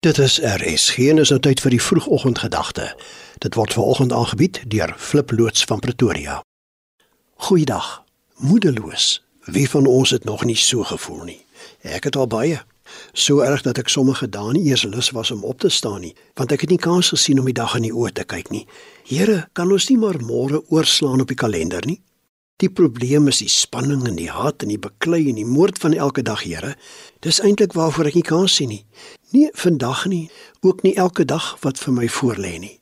Dit is RS. Geen is nou tyd vir die vroegoggendgedagte. Dit word veraloggend aangebied deur Flip loods van Pretoria. Goeiedag. Moedeloos. Wie van ons het nog nie so gevoel nie? Ek het al baie. So erg dat ek sommige dae nie eers lus was om op te staan nie, want ek het nie kans gesien om die dag in die oë te kyk nie. Here, kan ons nie maar môre oorslaan op die kalender nie? Die probleem is die spanning en die haat en die beklei en die moord van elke dag, Here. Dis eintlik waarvoor ek nie kan sien nie. Nie vandag nie, ook nie elke dag wat vir my voorlê nie.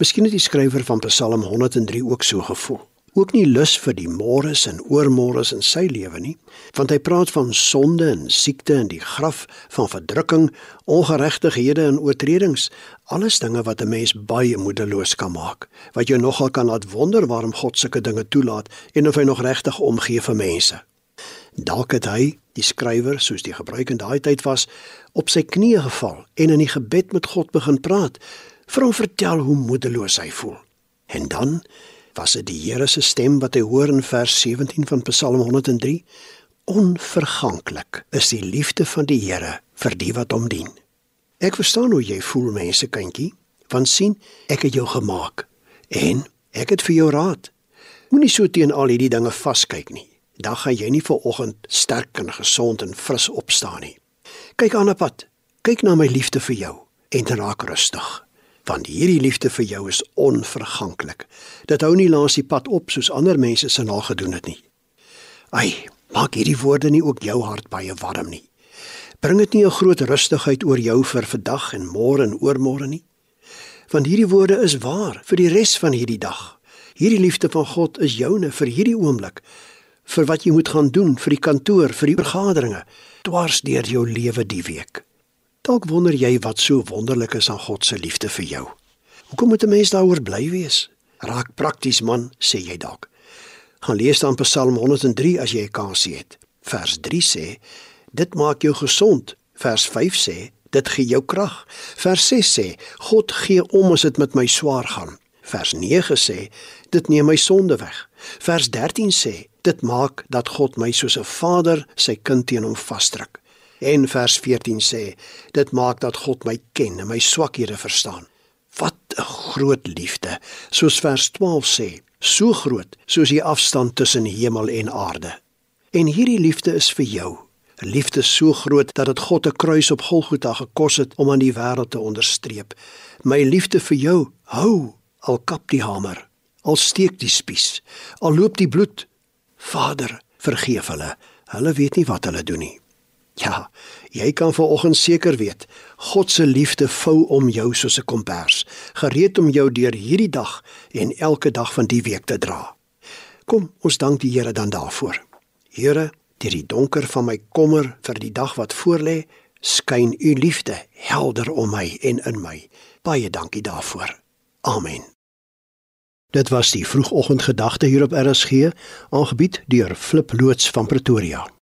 Miskien het die skrywer van Psalm 103 ook so gevoel ook nie lus vir die môres en oormôres in sy lewe nie, want hy praat van sonde en siekte en die graf, van verdrukking, ongeregtighede en oortredings, alles dinge wat 'n mens baie moedeloos kan maak, wat jou nogal kan laat wonder waarom God sulke dinge toelaat en of hy nog regtig omgee vir mense. Dalk het hy, die skrywer, soos die gebruik in daai tyd was, op sy knieë geval en in die gebed met God begin praat, vir hom vertel hoe moedeloos hy voel. En dan was dit die Here se stem wat hy hoor in vers 17 van Psalm 103 onverganklik is die liefde van die Here vir die wat hom dien. Ek verstaan hoe jy voel mense kindjie want sien ek het jou gemaak en ek het vir jou raad. Moenie so teen al hierdie dinge vaskyk nie. Dan gaan jy nie vir oggend sterk en gesond en fris opstaan nie. Kyk aan 'n pad kyk na my liefde vir jou en raak rustig want hierdie liefde vir jou is onverganklik. Dit hou nie langs die pad op soos ander mense se nagedoen het nie. Ai, maak hierdie woorde nie ook jou hart baie warm nie. Bring dit nie 'n groot rustigheid oor jou vir vandag en môre en oormôre nie? Want hierdie woorde is waar vir die res van hierdie dag. Hierdie liefde van God is joune vir hierdie oomblik, vir wat jy moet gaan doen vir die kantoor, vir die vergaderinge, dwars deur jou lewe die week. Dalk wonder jy wat so wonderlik is aan God se liefde vir jou. Hoekom moet 'n mens daaroor bly wees? Raak prakties man, sê jy dalk. Gaan lees dan Psalm 103 as jy 'n kans het. Vers 3 sê: Dit maak jou gesond. Vers 5 sê: Dit gee jou krag. Vers 6 sê: God gee om as dit met my swaar gaan. Vers 9 sê: Dit neem my sonde weg. Vers 13 sê: Dit maak dat God my soos 'n vader sy kind teen hom vasdruk. En vers 14 sê: Dit maak dat God my ken en my swakhede verstaan. Wat 'n groot liefde. Soos vers 12 sê, so groot soos die afstand tussen hemel en aarde. En hierdie liefde is vir jou. 'n Liefde so groot dat dit God 'n kruis op Golgotha gekos het om aan die wêreld te onderstreep. My liefde vir jou hou al kap die hamer, al steek die spies, al loop die bloed. Vader, vergeef hulle. Hulle weet nie wat hulle doen nie. Ja, jy kan vanoggend seker weet, God se liefde vou om jou soos 'n kombers, gereed om jou deur hierdie dag en elke dag van die week te dra. Kom, ons dank die Here dan daarvoor. Here, deur die donker van my kommer vir die dag wat voorlê, skyn u liefde helder om my en in my. Baie dankie daarvoor. Amen. Dit was die vroegoggendgedagte hier op RSG, aangebied deur Flip loods van Pretoria.